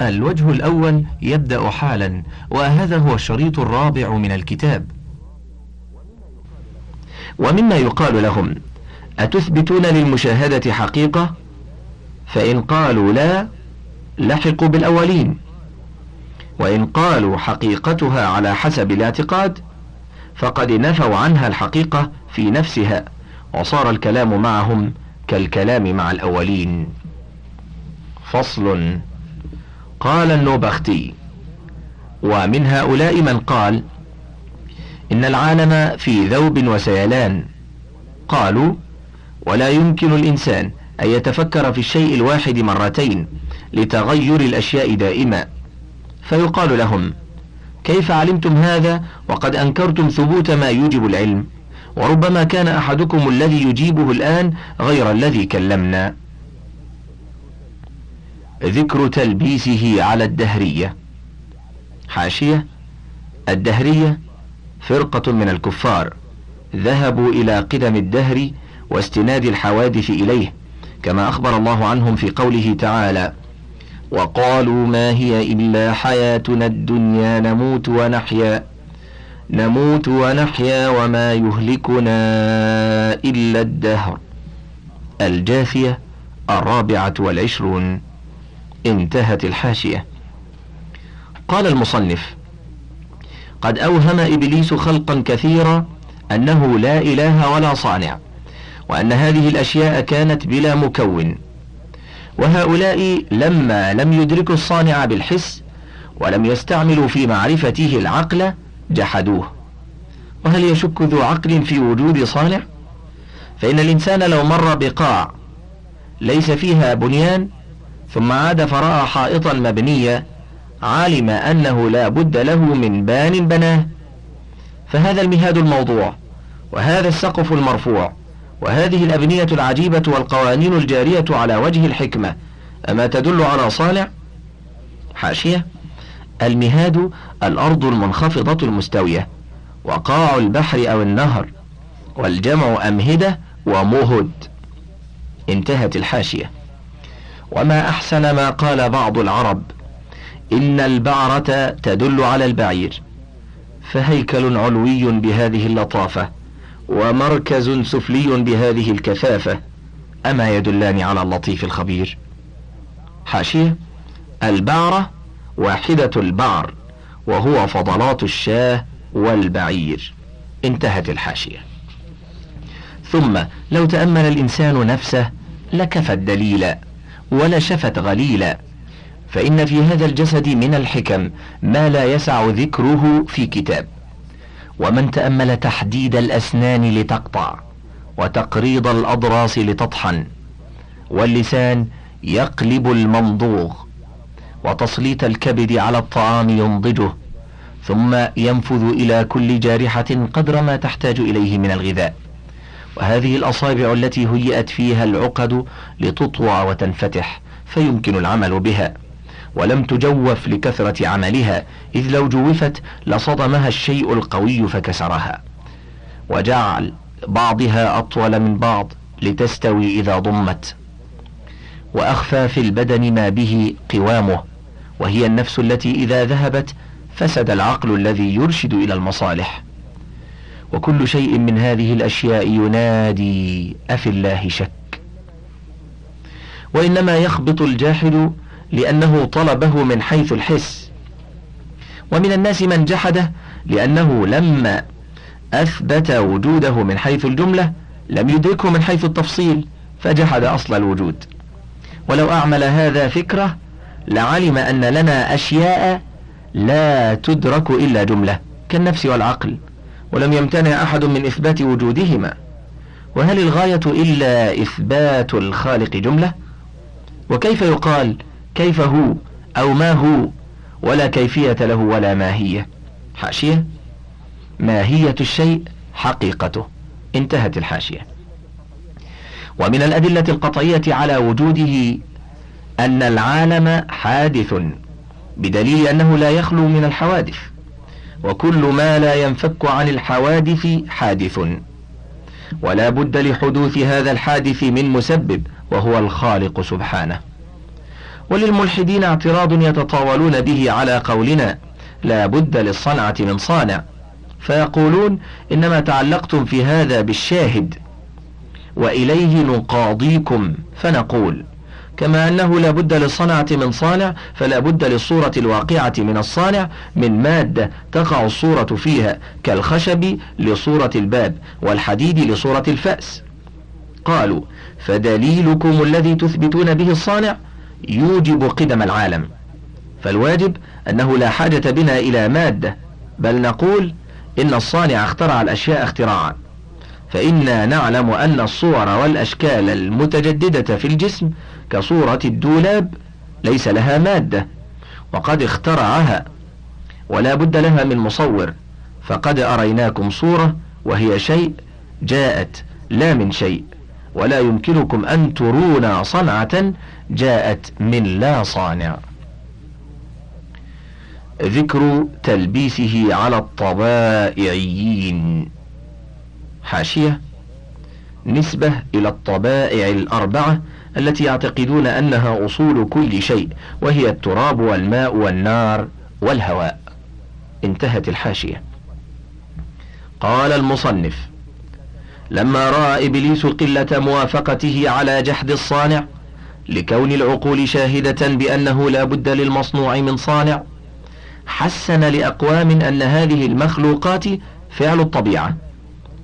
الوجه الأول يبدأ حالا وهذا هو الشريط الرابع من الكتاب. ومما يقال لهم أتثبتون للمشاهدة حقيقة؟ فإن قالوا لا لحقوا بالأولين. وإن قالوا حقيقتها على حسب الاعتقاد فقد نفوا عنها الحقيقة في نفسها وصار الكلام معهم كالكلام مع الأولين. فصل قال النوبختي ومن هؤلاء من قال إن العالم في ذوب وسيلان. قالوا ولا يمكن الإنسان أن يتفكر في الشيء الواحد مرتين لتغير الأشياء دائما. فيقال لهم كيف علمتم هذا وقد أنكرتم ثبوت ما يوجب العلم؟ وربما كان أحدكم الذي يجيبه الآن غير الذي كلمنا. ذكر تلبيسه على الدهرية. حاشية. الدهرية فرقة من الكفار. ذهبوا إلى قدم الدهر واستناد الحوادث إليه كما أخبر الله عنهم في قوله تعالى وقالوا ما هي إلا حياتنا الدنيا نموت ونحيا. نموت ونحيا وما يهلكنا إلا الدهر. الجاثية الرابعة والعشرون. انتهت الحاشية. قال المصنف قد أوهم إبليس خلقا كثيرا أنه لا إله ولا صانع وأن هذه الأشياء كانت بلا مكون. وهؤلاء لما لم يدركوا الصانع بالحس ولم يستعملوا في معرفته العقل جحدوه. وهل يشك ذو عقل في وجود صانع؟ فإن الإنسان لو مر بقاع ليس فيها بنيان ثم عاد فرأى حائطا مبنيا علم أنه لا بد له من بان بناه. فهذا المهاد الموضوع وهذا السقف المرفوع وهذه الأبنية العجيبة والقوانين الجارية على وجه الحكمة. أما تدل على صانع؟ حاشية. المهاد الأرض المنخفضة المستوية وقاع البحر أو النهر والجمع أمهدة ومهد. انتهت الحاشية. وما أحسن ما قال بعض العرب إن البعرة تدل على البعير فهيكل علوي بهذه اللطافة ومركز سفلي بهذه الكثافة أما يدلان على اللطيف الخبير. حاشية البعرة واحدة البعر وهو فضلات الشاه والبعير. انتهت الحاشية. ثم لو تأمل الإنسان نفسه لكفت دليلا ولشفت غليلا. فإن في هذا الجسد من الحكم ما لا يسع ذكره في كتاب. ومن تأمل تحديد الأسنان لتقطع وتقريض الأضراس لتطحن واللسان يقلب الممضوغ وتسليط الكبد على الطعام ينضجه ثم ينفذ إلى كل جارحة قدر ما تحتاج إليه من الغذاء. وهذه الأصابع التي هيئت فيها العقد لتطوى وتنفتح فيمكن العمل بها. ولم تجوف لكثرة عملها إذ لو جوفت لصدمها الشيء القوي فكسرها. وجعل بعضها أطول من بعض لتستوي إذا ضمت. وأخفى في البدن ما به قوامه وهي النفس التي إذا ذهبت فسد العقل الذي يرشد إلى المصالح. وكل شيء من هذه الأشياء ينادي أفي الله شك؟ وإنما يخبط الجاحد لأنه طلبه من حيث الحس. ومن الناس من جحده لأنه لما أثبت وجوده من حيث الجملة لم يدركه من حيث التفصيل فجحد أصل الوجود. ولو أعمل هذا فكرة لعلم أن لنا أشياء لا تدرك إلا جملة كالنفس والعقل. ولم يمتنع أحد من إثبات وجودهما. وهل الغاية إلا إثبات الخالق جملة؟ وكيف يقال كيف هو أو ما هو ولا كيفية له ولا ماهية حاشية. ماهية الشيء حقيقته. انتهت الحاشية. ومن الأدلة القطعية على وجوده أن العالم حادث بدليل أنه لا يخلو من الحوادث. وكل ما لا ينفك عن الحوادث حادث. ولا بد لحدوث هذا الحادث من مسبب وهو الخالق سبحانه. وللملحدين اعتراض يتطاولون به على قولنا لا بد للصنعة من صانع. فيقولون إنما تعلقتم في هذا بالشاهد. وإليه نقاضيكم فنقول كما أنه لا بد للصنعة من صانع فلا بد للصورة الواقعة من الصانع من مادة تقع الصورة فيها كالخشب لصورة الباب والحديد لصورة الفأس. قالوا فدليلكم الذي تثبتون به الصانع؟ يوجب قدم العالم. فالواجب أنه لا حاجة بنا إلى مادة بل نقول إن الصانع اخترع الأشياء اختراعا. فإنا نعلم أن الصور والأشكال المتجددة في الجسم كصورة الدولاب ليس لها مادة وقد اخترعها ولا بد لها من مصور فقد أريناكم صورة وهي شيء جاءت لا من شيء ولا يمكنكم أن ترونا صنعة جاءت من لا صانع. ذكر تلبيسه على الطبائعيين. حاشية نسبة إلى الطبائع الأربعة التي يعتقدون أنها أصول كل شيء وهي التراب والماء والنار والهواء. انتهت الحاشية. قال المصنف لما رأى إبليس قلة موافقته على جحد الصانع لكون العقول شاهدة بأنه لا بد للمصنوع من صانع حسن لأقوام أن هذه المخلوقات فعل الطبيعة.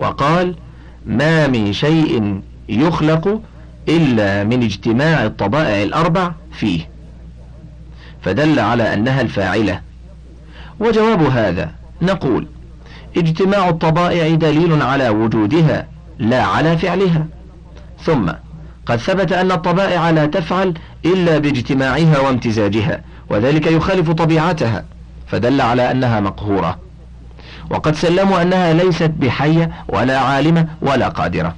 وقال ما من شيء يخلق إلا من اجتماع الطبائع الأربع فيه. فدل على أنها الفاعلة. وجواب هذا نقول اجتماع الطبائع دليل على وجودها لا على فعلها. ثم قد ثبت أن الطبائع لا تفعل إلا باجتماعها وامتزاجها وذلك يخالف طبيعتها. فدل على أنها مقهورة. وقد سلموا أنها ليست بحية ولا عالمة ولا قادرة.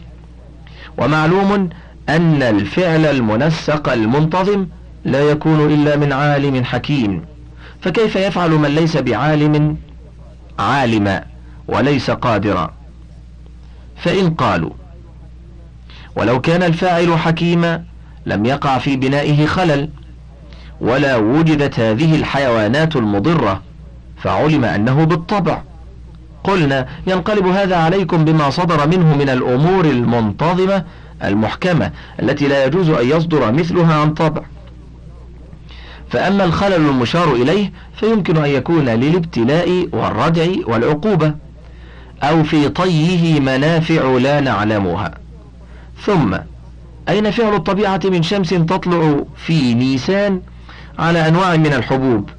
ومعلوم أن الفعل المنسق المنتظم لا يكون إلا من عالم حكيم. فكيف يفعل من ليس بعالم عالما وليس قادرا؟ فإن قالوا ولو كان الفاعل حكيما لم يقع في بنائه خلل ولا وجدت هذه الحيوانات المضرة فعلم أنه بالطبع قلنا ينقلب هذا عليكم بما صدر منه من الأمور المنتظمة المحكمة التي لا يجوز أن يصدر مثلها عن طبع. فأما الخلل المشار إليه فيمكن أن يكون للابتلاء والردع والعقوبة أو في طيه منافع لا نعلمها. ثم أين فعل الطبيعة من شمس تطلع في نيسان على أنواع من الحبوب؟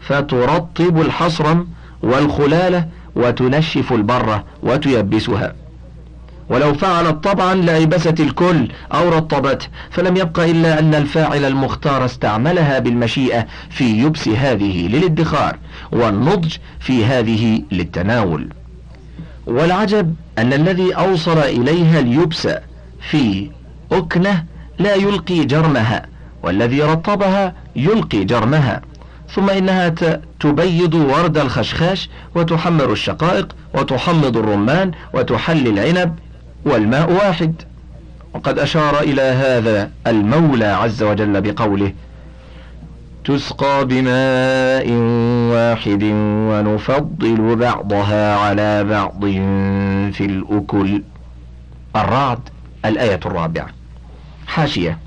فترطب الحصرم والخلالة وتنشف البرة وتيبسها. ولو فعلت طبعا لأيبست الكل أو رطبته فلم يبق إلا أن الفاعل المختار استعملها بالمشيئة في يبس هذه للادخار والنضج في هذه للتناول. والعجب أن الذي أوصل إليها اليبس في أكنة لا يلقي جرمها والذي رطبها يلقي جرمها. ثم إنها تبيض ورد الخشخاش وتحمر الشقائق وتحمض الرمان وتحلي العنب والماء واحد. وقد أشار إلى هذا المولى عز وجل بقوله تسقى بماء واحد ونفضل بعضها على بعض في الأكل. الرعد الآية الرابعة. حاشية.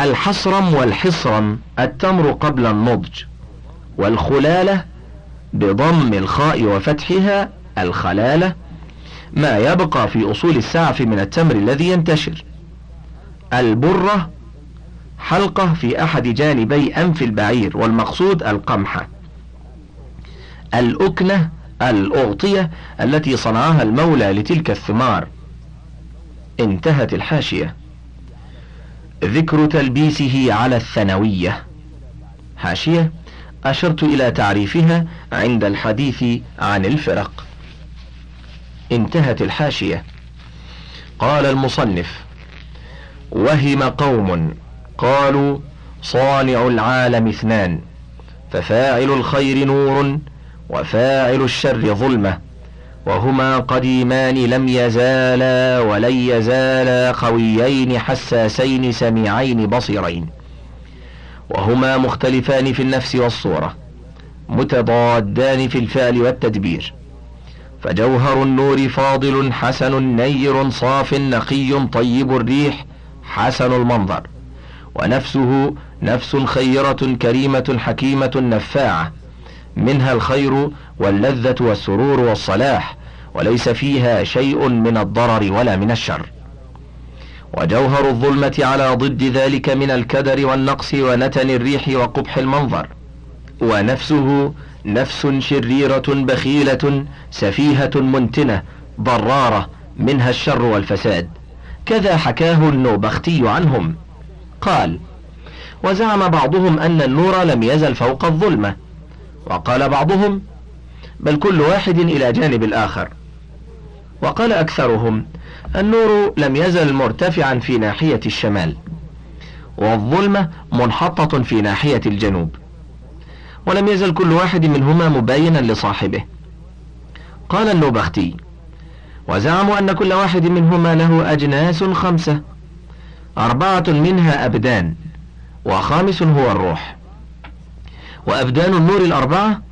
الحصرم والحصرم التمر قبل النضج والخلالة بضم الخاء وفتحها الخلالة ما يبقى في أصول السعف من التمر الذي ينتشر. البرة حلقة في أحد جانبي أنف البعير والمقصود القمحة. الأكنة الأغطية التي صنعها المولى لتلك الثمار. انتهت الحاشية. ذكر تلبيسه على الثانوية. حاشية أشرت إلى تعريفها عند الحديث عن الفرق. انتهت الحاشية. قال المصنف وهم قوم قالوا صانع العالم اثنان ففاعل الخير نور وفاعل الشر ظلمة. وهما قديمان لم يزالا ولن يزالا قويين حساسين سميعين بصيرين. وهما مختلفان في النفس والصورة متضادان في الفعل والتدبير. فجوهر النور فاضل حسن نير صاف نقي طيب الريح حسن المنظر. ونفسه نفس خيرة كريمة حكيمة نفاعة. منها الخير واللذة والسرور والصلاح وليس فيها شيء من الضرر ولا من الشر. وجوهر الظلمة على ضد ذلك من الكدر والنقص ونتن الريح وقبح المنظر. ونفسه نفس شريرة بخيلة سفيهة منتنة ضرارة منها الشر والفساد. كذا حكاه النوبختي عنهم. قال وزعم بعضهم أن النور لم يزل فوق الظلمة. وقال بعضهم بل كل واحد إلى جانب الآخر. وقال أكثرهم النور لم يزل مرتفعا في ناحية الشمال والظلمة منحطة في ناحية الجنوب ولم يزل كل واحد منهما مباينا لصاحبه. قال النوبختي وزعموا أن كل واحد منهما له أجناس خمسة أربعة منها أبدان وخامس هو الروح. وأبدان النور الأربعة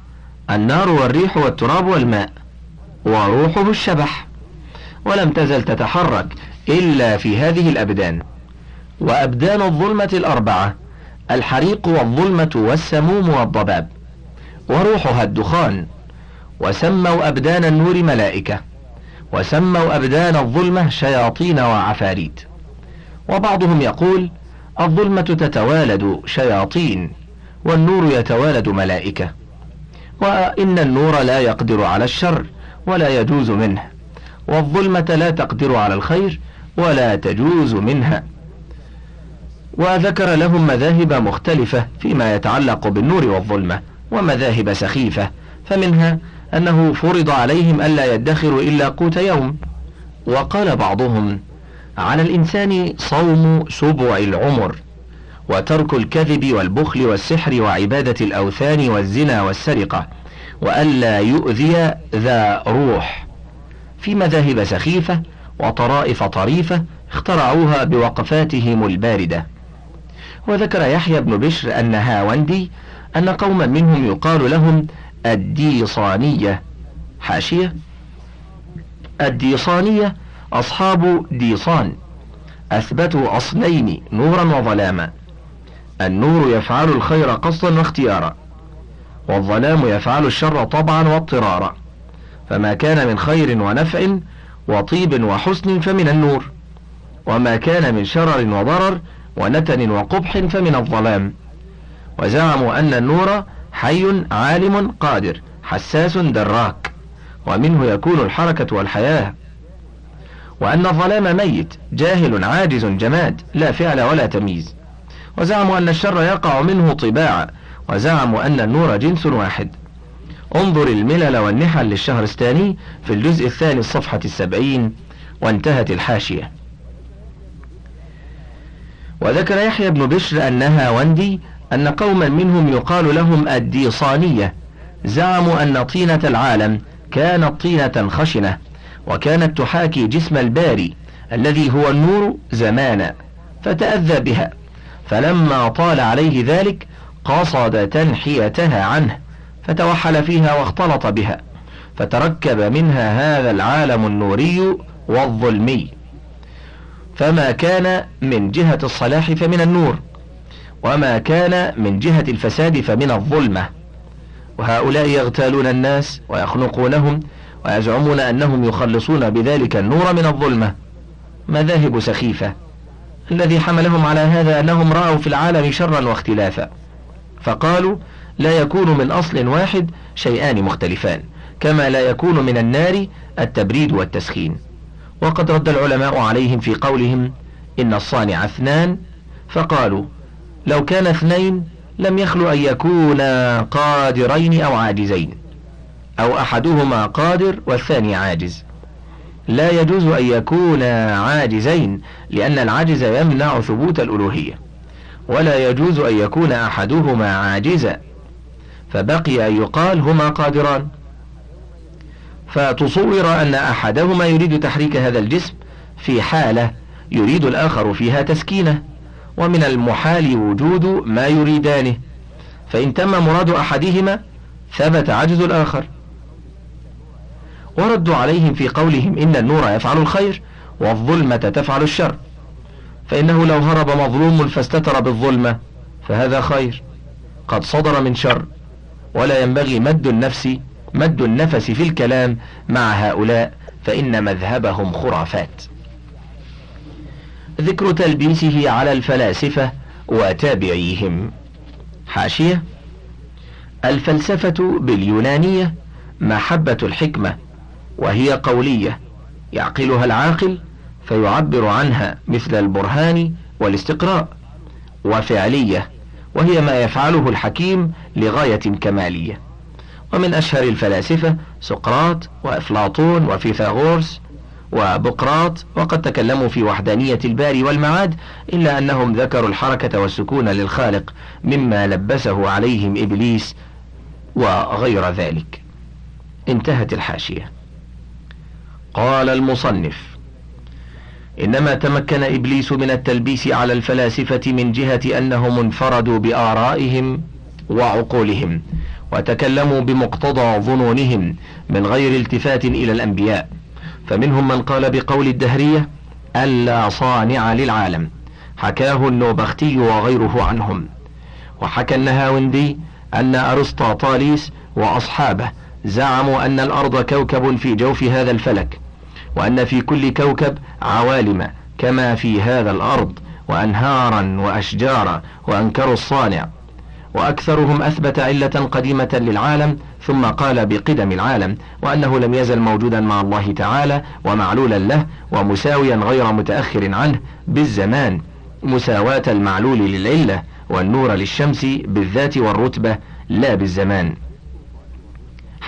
النار والريح والتراب والماء وروحه الشبح. ولم تزل تتحرك إلا في هذه الأبدان. وأبدان الظلمة الأربعة الحريق والظلمة والسموم والضباب. وروحها الدخان. وسموا أبدان النور ملائكة. وسموا أبدان الظلمة شياطين وعفاريت. وبعضهم يقول الظلمة تتوالد شياطين. والنور يتوالد ملائكة. وإن النور لا يقدر على الشر ولا يجوز منه. والظلمة لا تقدر على الخير ولا تجوز منها. وذكر لهم مذاهب مختلفة فيما يتعلق بالنور والظلمة ومذاهب سخيفة. فمنها أنه فرض عليهم ألا يدخروا إلا قوت يوم. وقال بعضهم على الإنسان صوم سبع العمر وترك الكذب والبخل والسحر وعبادة الأوثان والزنا والسرقة وألا يؤذي ذا روح. في مذاهب سخيفة وطرائف طريفة اخترعوها بوقفاتهم الباردة. وذكر يحيى بن بشر أن هاوندي أن قوما منهم يقال لهم الديصانية. حاشية. الديصانية أصحاب ديصان أثبتوا أصلين نورا وظلاما. النور يفعل الخير قصدا واختيارا والظلام يفعل الشر طبعا واضطرارا. فما كان من خير ونفع وطيب وحسن فمن النور وما كان من شرر وضرر ونتن وقبح فمن الظلام. وزعموا أن النور حي عالم قادر حساس دراك ومنه يكون الحركة والحياة. وأن الظلام ميت جاهل عاجز جماد لا فعل ولا تمييز. وزعموا أن الشر يقع منه طباعا وزعموا أن النور جنس واحد. انظر الملل والنحل للشهرستاني في الجزء الثاني الصفحة السبعين وانتهت الحاشية. وذكر يحيى بن بشر أنها وندي أن قوما منهم يقال لهم الديصانية. زعموا أن طينة العالم كانت طينة خشنة وكانت تحاكي جسم الباري الذي هو النور زمانا فتأذى بها. فلما طال عليه ذلك قصد تنحيتها عنه فتوحل فيها واختلط بها فتركب منها هذا العالم النوري والظلمي. فما كان من جهة الصلاح فمن النور وما كان من جهة الفساد فمن الظلمة. وهؤلاء يغتالون الناس ويخنقونهم ويزعمون أنهم يخلصون بذلك النور من الظلمة. مذاهب سخيفة. الذي حملهم على هذا أنهم رأوا في العالم شرا واختلافا. فقالوا لا يكون من أصل واحد شيئان مختلفان كما لا يكون من النار التبريد والتسخين. وقد رد العلماء عليهم في قولهم إن الصانع اثنان فقالوا لو كان اثنين لم يخلو أن يكونا قادرين أو عاجزين أو أحدهما قادر والثاني عاجز. لا يجوز أن يكونا عاجزين لأن العجز يمنع ثبوت الألوهية. ولا يجوز أن يكون أحدهما عاجزا. فبقي أن يقال هما قادران. فتصور أن أحدهما يريد تحريك هذا الجسم في حالة يريد الآخر فيها تسكينة ومن المحال وجود ما يريدانه. فإن تم مراد أحدهما ثبت عجز الآخر. وردوا عليهم في قولهم إن النور يفعل الخير والظلمة تفعل الشر. فإنه لو هرب مظلوم فاستتر بالظلمة فهذا خير. قد صدر من شر. ولا ينبغي مد النفس مد النفس في الكلام مع هؤلاء فإن مذهبهم خرافات. ذكر تلبيسه على الفلاسفة وتابعيهم. حاشية. الفلسفة باليونانية محبة الحكمة. وهي قولية يعقلها العاقل فيعبر عنها مثل البرهان والاستقراء وفعلية وهي ما يفعله الحكيم لغاية كمالية. ومن أشهر الفلاسفة سقراط وأفلاطون وفيثاغورس وبقراط وقد تكلموا في وحدانية الباري والمعاد إلا أنهم ذكروا الحركة والسكون للخالق مما لبسه عليهم إبليس وغير ذلك. انتهت الحاشية. قال المصنف إنما تمكن إبليس من التلبيس على الفلاسفة من جهة أنهم انفردوا بآرائهم وعقولهم وتكلموا بمقتضى ظنونهم من غير التفات إلى الأنبياء. فمنهم من قال بقول الدهرية ألا صانع للعالم. حكاه النوبختي وغيره عنهم. وحكى النهاوندي أن أرسطاطاليس وأصحابه زعموا أن الأرض كوكب في جوف هذا الفلك وأن في كل كوكب عوالم كما في هذا الأرض وأنهارا وأشجارا وأنكروا الصانع. وأكثرهم أثبت علة قديمة للعالم ثم قال بقدم العالم وأنه لم يزل موجودا مع الله تعالى ومعلولا له ومساويا غير متأخر عنه بالزمان مساواة المعلول للعلة والنور للشمس بالذات والرتبة لا بالزمان.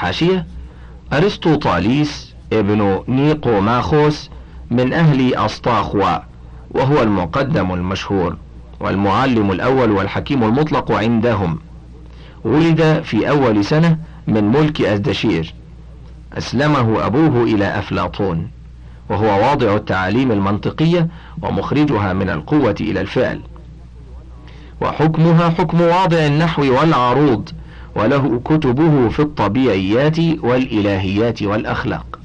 حاشية أرسطو طاليس ابن نيقو ماخوس من أهل أسطاخوا وهو المقدم المشهور والمعلم الأول والحكيم المطلق عندهم. ولد في أول سنة من ملك أزدشير. أسلمه أبوه إلى أفلاطون وهو واضع التعاليم المنطقية ومخرجها من القوة إلى الفعل. وحكمها حكم واضع النحو والعروض وله كتبه في الطبيعيات والإلهيات والأخلاق.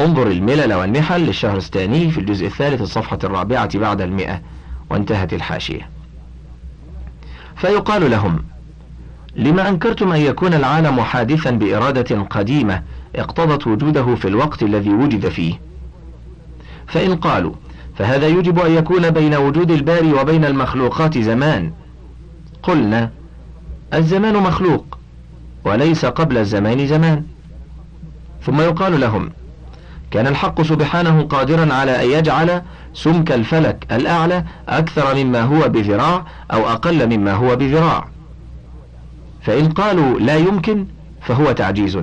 انظر الملل والنحل للشهرستاني في الجزء الثالث الصفحة الرابعة بعد المئة وانتهت الحاشية. فيقال لهم لما أنكرتم أن يكون العالم حادثا بإرادة قديمة اقتضت وجوده في الوقت الذي وجد فيه. فإن قالوا فهذا يجب أن يكون بين وجود الباري وبين المخلوقات زمان. قلنا الزمان مخلوق. وليس قبل الزمان زمان. ثم يقال لهم كان الحق سبحانه قادرا على أن يجعل سمك الفلك الأعلى أكثر مما هو بذراع أو أقل مما هو بذراع. فإن قالوا لا يمكن فهو تعجيز.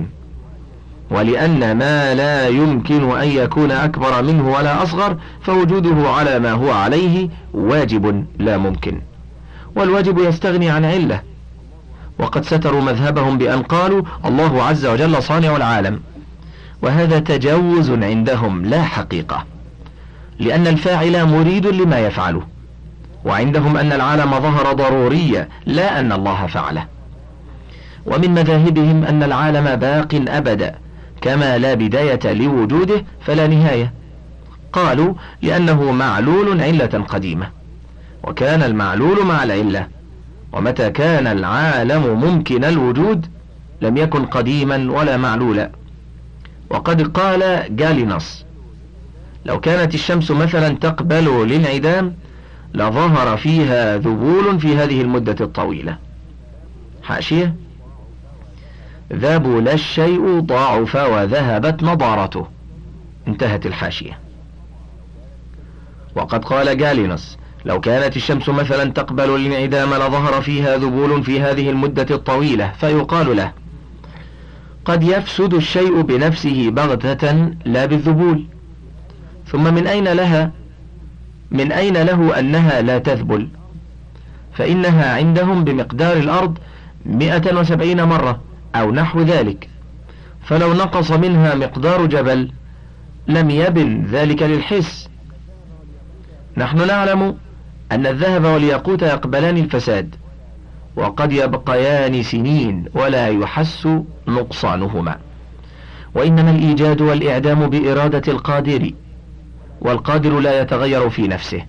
ولأن ما لا يمكن أن يكون أكبر منه ولا أصغر فوجوده على ما هو عليه واجب لا ممكن. والواجب يستغني عن علة. وقد ستروا مذهبهم بأن قالوا الله عز وجل صانع العالم. وهذا تجوز عندهم لا حقيقة لأن الفاعل مريد لما يفعله وعندهم أن العالم ظهر ضروريا لا أن الله فعله. ومن مذاهبهم أن العالم باق أبدا كما لا بداية لوجوده فلا نهاية. قالوا لأنه معلول علة قديمة وكان المعلول مع العلة. ومتى كان العالم ممكن الوجود لم يكن قديما ولا معلولا. وقد قال جالينوس لو كانت الشمس مثلا تقبل للانعدام لظهر فيها ذبول في هذه المدة الطويلة. حاشية ذبل الشيء ضاعف وذهبت نضارته. انتهت الحاشية. وقد قال جالينوس لو كانت الشمس مثلا تقبل الانعدام لظهر فيها ذبول في هذه المدة الطويلة فيقال له قد يفسد الشيء بنفسه بغتة لا بالذبول. ثم من أين لها؟ من أين له أنها لا تذبل؟ فإنها عندهم بمقدار الأرض مئة وسبعين مرة أو نحو ذلك. فلو نقص منها مقدار جبل لم يبن ذلك للحس. نحن نعلم أن الذهب والياقوت يقبلان الفساد وقد يبقيان سنين ولا يحس نقصانهما. وإنما الإيجاد والإعدام بإرادة القادر والقادر لا يتغير في نفسه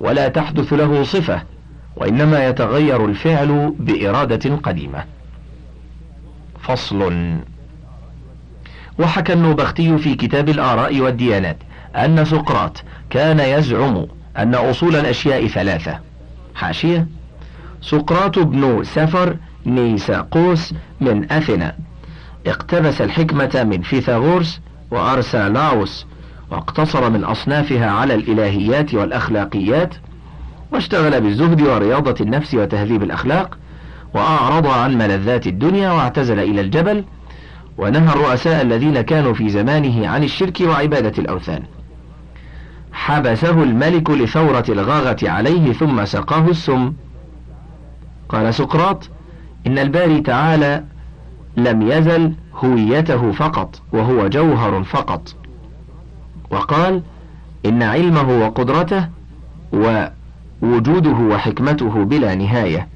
ولا تحدث له صفة وإنما يتغير الفعل بإرادة قديمة. فصل. وحكى النوبختي في كتاب الآراء والديانات أن سقراط كان يزعم أن أصول الأشياء ثلاثة. حاشية سقراط بن سفر نيساقوس من أثينا. اقتبس الحكمة من فيثاغورس وأرسالاوس واقتصر من أصنافها على الإلهيات والأخلاقيات واشتغل بالزهد ورياضة النفس وتهذيب الأخلاق وأعرض عن ملذات الدنيا واعتزل إلى الجبل ونهى الرؤساء الذين كانوا في زمانه عن الشرك وعبادة الأوثان. حبسه الملك لثورة الغاغة عليه ثم سقاه السم. قال سقراط إن الباري تعالى لم يزل هويته فقط وهو جوهر فقط. وقال إن علمه وقدرته ووجوده وحكمته بلا نهاية.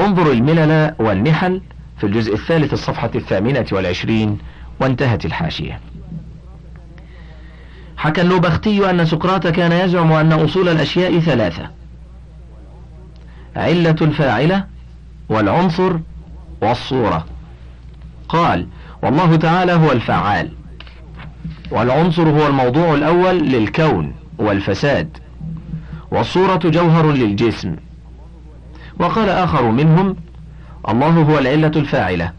انظر الملل والنحل في الجزء الثالث الصفحة الثامنة والعشرين وانتهت الحاشية. حكى النوبختي أن سقراط كان يزعم أن أصول الأشياء ثلاثة علة الفاعلة والعنصر والصورة. قال والله تعالى هو الفعال. والعنصر هو الموضوع الأول للكون والفساد. والصورة جوهر للجسم. وقال آخر منهم الله هو العلة الفاعلة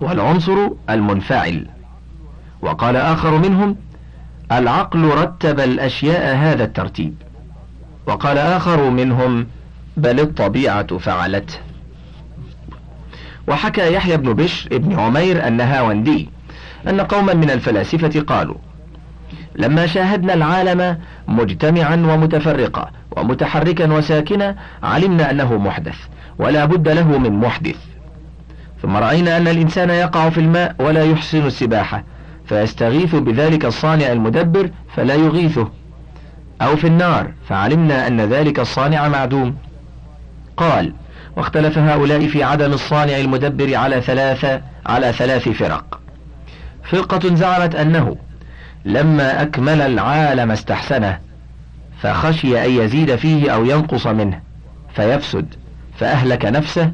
والعنصر المنفعل. وقال آخر منهم العقل رتب الأشياء هذا الترتيب. وقال آخر منهم بل الطبيعة فعلته. وحكى يحيى بن بشر ابن عمير النهاوندي أن قوما من الفلاسفة قالوا لما شاهدنا العالم مجتمعا ومتفرقا ومتحركا وساكنا علمنا أنه محدث ولا بد له من محدث. ثم رأينا أن الإنسان يقع في الماء ولا يحسن السباحة فيستغيث بذلك الصانع المدبر فلا يغيثه. أو في النار فعلمنا أن ذلك الصانع معدوم. قال واختلف هؤلاء في عدم الصانع المدبر على ثلاثة على ثلاث فرق. فرقة زعمت أنه لما أكمل العالم استحسنه فخشي أن يزيد فيه أو ينقص منه فيفسد فأهلك نفسه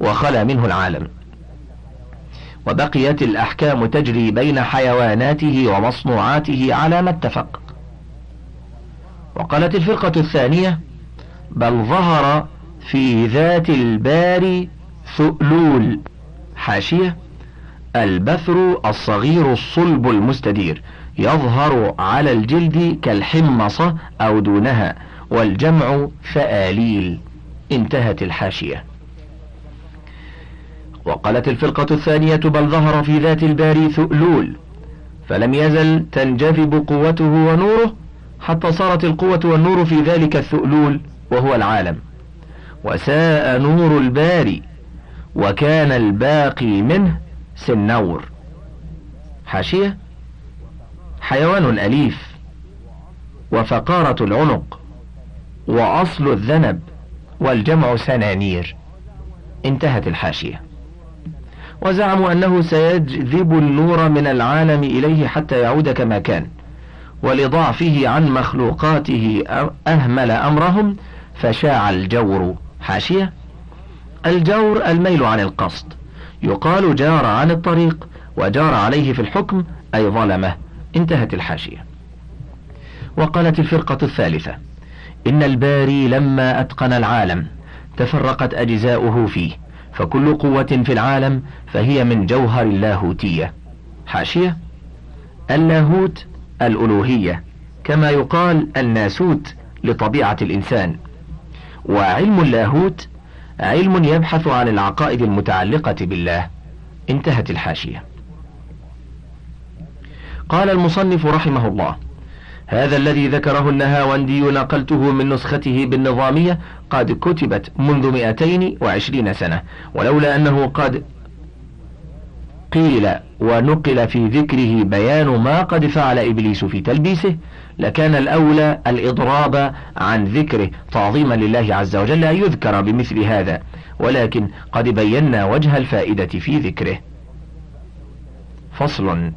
وخلى منه العالم. وبقيت الأحكام تجري بين حيواناته ومصنوعاته على ما اتفق. وقالت الفرقة الثانية بل ظهر في ذات الباري ثؤلول حاشية البثر الصغير الصلب المستدير يظهر على الجلد كالحمصة أو دونها والجمع فآليل انتهت الحاشية. وقالت الفرقة الثانية بل ظهر في ذات الباري ثؤلول فلم يزل تنجذب قوته ونوره حتى صارت القوة والنور في ذلك الثؤلول وهو العالم. وساء نور الباري وكان الباقي منه سنور. حاشية؟ حيوان أليف وفقارة العنق وأصل الذنب والجمع سنانير. انتهت الحاشية. وزعموا أنه سيجذب النور من العالم إليه حتى يعود كما كان ولضعفه عن مخلوقاته أهمل أمرهم فشاع الجور. حاشية. الجور الميل عن القصد. يقال جار عن الطريق وجار عليه في الحكم أي ظلمه. انتهت الحاشية. وقالت الفرقة الثالثة إن الباري لما أتقن العالم تفرقت أجزاؤه فيه. فكل قوة في العالم فهي من جوهر اللاهوتية. حاشية؟ اللاهوت الألوهية كما يقال الناسوت لطبيعة الإنسان. وعلم اللاهوت علم يبحث عن العقائد المتعلقة بالله. انتهت الحاشية. قال المصنف رحمه الله هذا الذي ذكره النهاوندي نقلته من نسخته بالنظامية قد كتبت منذ 220 سنة ولولا أنه قد قيل ونقل في ذكره بيان ما قد فعل إبليس في تلبيسه لكان الأولى الإضراب عن ذكره تعظيما لله عز وجل يذكر بمثل هذا ولكن قد بينا وجه الفائدة في ذكره. فصل.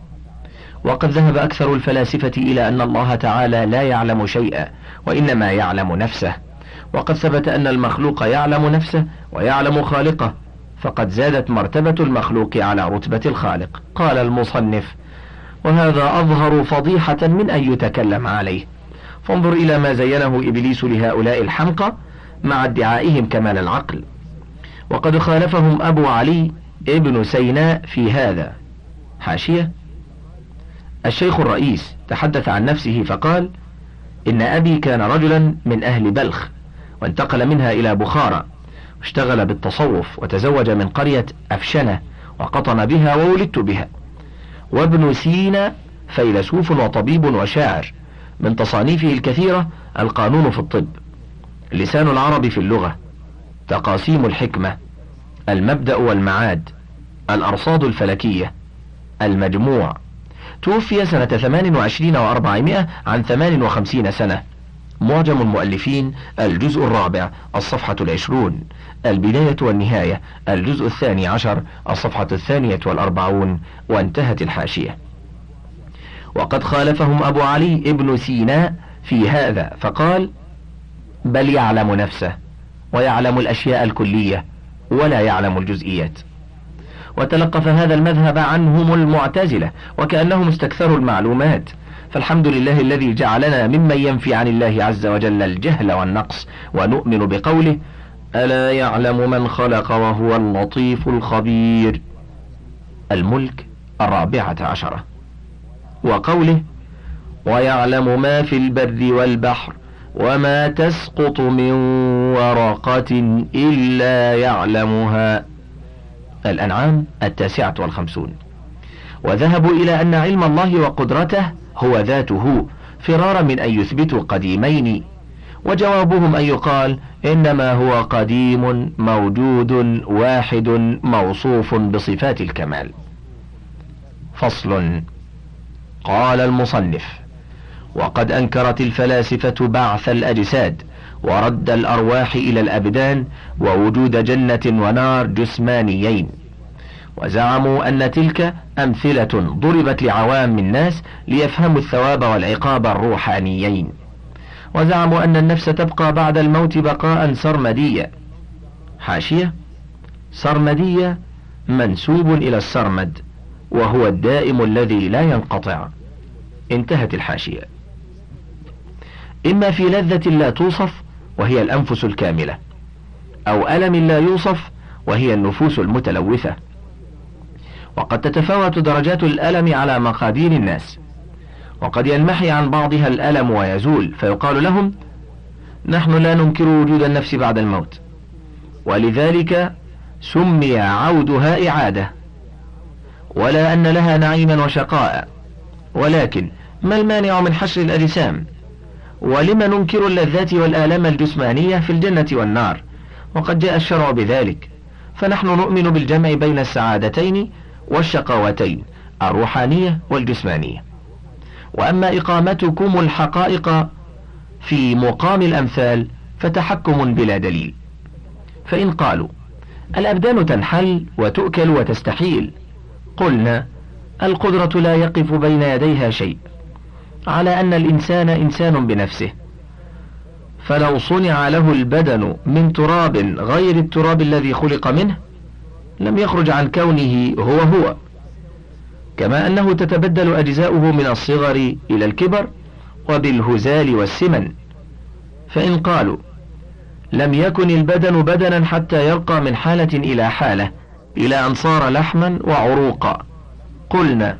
وقد ذهب أكثر الفلاسفة إلى أن الله تعالى لا يعلم شيئا وإنما يعلم نفسه. وقد ثبت أن المخلوق يعلم نفسه ويعلم خالقه فقد زادت مرتبة المخلوق على رتبة الخالق. قال المصنف وهذا أظهر فضيحة من أن يتكلم عليه. فانظر إلى ما زينه إبليس لهؤلاء الحمقى مع ادعائهم كمال العقل. وقد خالفهم أبو علي ابن سيناء في هذا. حاشية. الشيخ الرئيس تحدث عن نفسه فقال إن أبي كان رجلا من أهل بلخ وانتقل منها إلى بخارى اشتغل بالتصوف وتزوج من قرية أفشنة وقطن بها وولدت بها. وابن سينا فيلسوف وطبيب وشاعر من تصانيفه الكثيرة القانون في الطب. لسان العرب في اللغة تقاسيم الحكمة المبدأ والمعاد الأرصاد الفلكية المجموع. توفي سنة 28 و400 عن 58 سنة. معجم المؤلفين الجزء الرابع الصفحة العشرون. البداية والنهاية الجزء الثاني عشر الصفحة الثانية والأربعون وانتهت الحاشية. وقد خالفهم أبو علي ابن سيناء في هذا فقال بل يعلم نفسه ويعلم الأشياء الكلية ولا يعلم الجزئيات. وتلقف هذا المذهب عنهم المعتزلة وكأنهم استكثروا المعلومات. فالحمد لله الذي جعلنا ممن ينفي عن الله عز وجل الجهل والنقص ونؤمن بقوله ألا يعلم من خلق وهو اللطيف الخبير؟ الملك الرابعة عشرة. وقوله ويعلم ما في البر والبحر وما تسقط من ورقة إلا يعلمها. الأنعام التاسعة والخمسون. وذهبوا إلى أن علم الله وقدرته هو ذاته فرارا من أن يثبتوا قديمين. وجوابهم أن يقال إنما هو قديم موجود واحد موصوف بصفات الكمال. فصل. قال المصنف وقد أنكرت الفلاسفة بعث الأجساد ورد الأرواح إلى الأبدان ووجود جنة ونار جسمانيين. وزعموا أن تلك أمثلة ضربت لعوام الناس ليفهموا الثواب والعقاب الروحانيين. وزعموا أن النفس تبقى بعد الموت بقاء سرمديا حاشية سرمدية منسوب إلى السرمد وهو الدائم الذي لا ينقطع. انتهت الحاشية. إما في لذة لا توصف وهي الأنفس الكاملة. أو ألم لا يوصف وهي النفوس المتلوثة. وقد تتفاوت درجات الألم على مقادير الناس. وقد ينمحي عن بعضها الألم ويزول فيقال لهم نحن لا ننكر وجود النفس بعد الموت. ولذلك سمي عودها إعادة. ولا أن لها نعيما وشقاء. ولكن ما المانع من حشر الأجسام؟ ولم ننكر اللذات والآلام الجسمانية في الجنة والنار؟ وقد جاء الشرع بذلك. فنحن نؤمن بالجمع بين السعادتين والشقاوتين الروحانية والجسمانية. وأما إقامتكم الحقائق في مقام الأمثال فتحكم بلا دليل. فإن قالوا الأبدان تنحل وتؤكل وتستحيل قلنا القدرة لا يقف بين يديها شيء. على أن الإنسان إنسان بنفسه. فلو صنع له البدن من تراب غير التراب الذي خلق منه لم يخرج عن كونه هو هو. كما أنه تتبدل أجزاؤه من الصغر إلى الكبر وبالهزال والسمن. فإن قالوا لم يكن البدن بدنا حتى يرقى من حالة إلى حالة إلى أن صار لحما وعروقا قلنا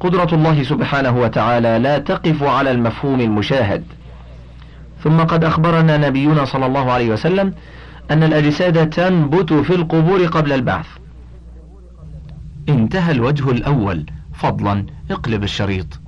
قدرة الله سبحانه وتعالى لا تقف على المفهوم المشاهد. ثم قد أخبرنا نبينا صلى الله عليه وسلم أن الأجساد تنبت في القبور قبل البعث. انتهى الوجه الأول. فضلا اقلب الشريط.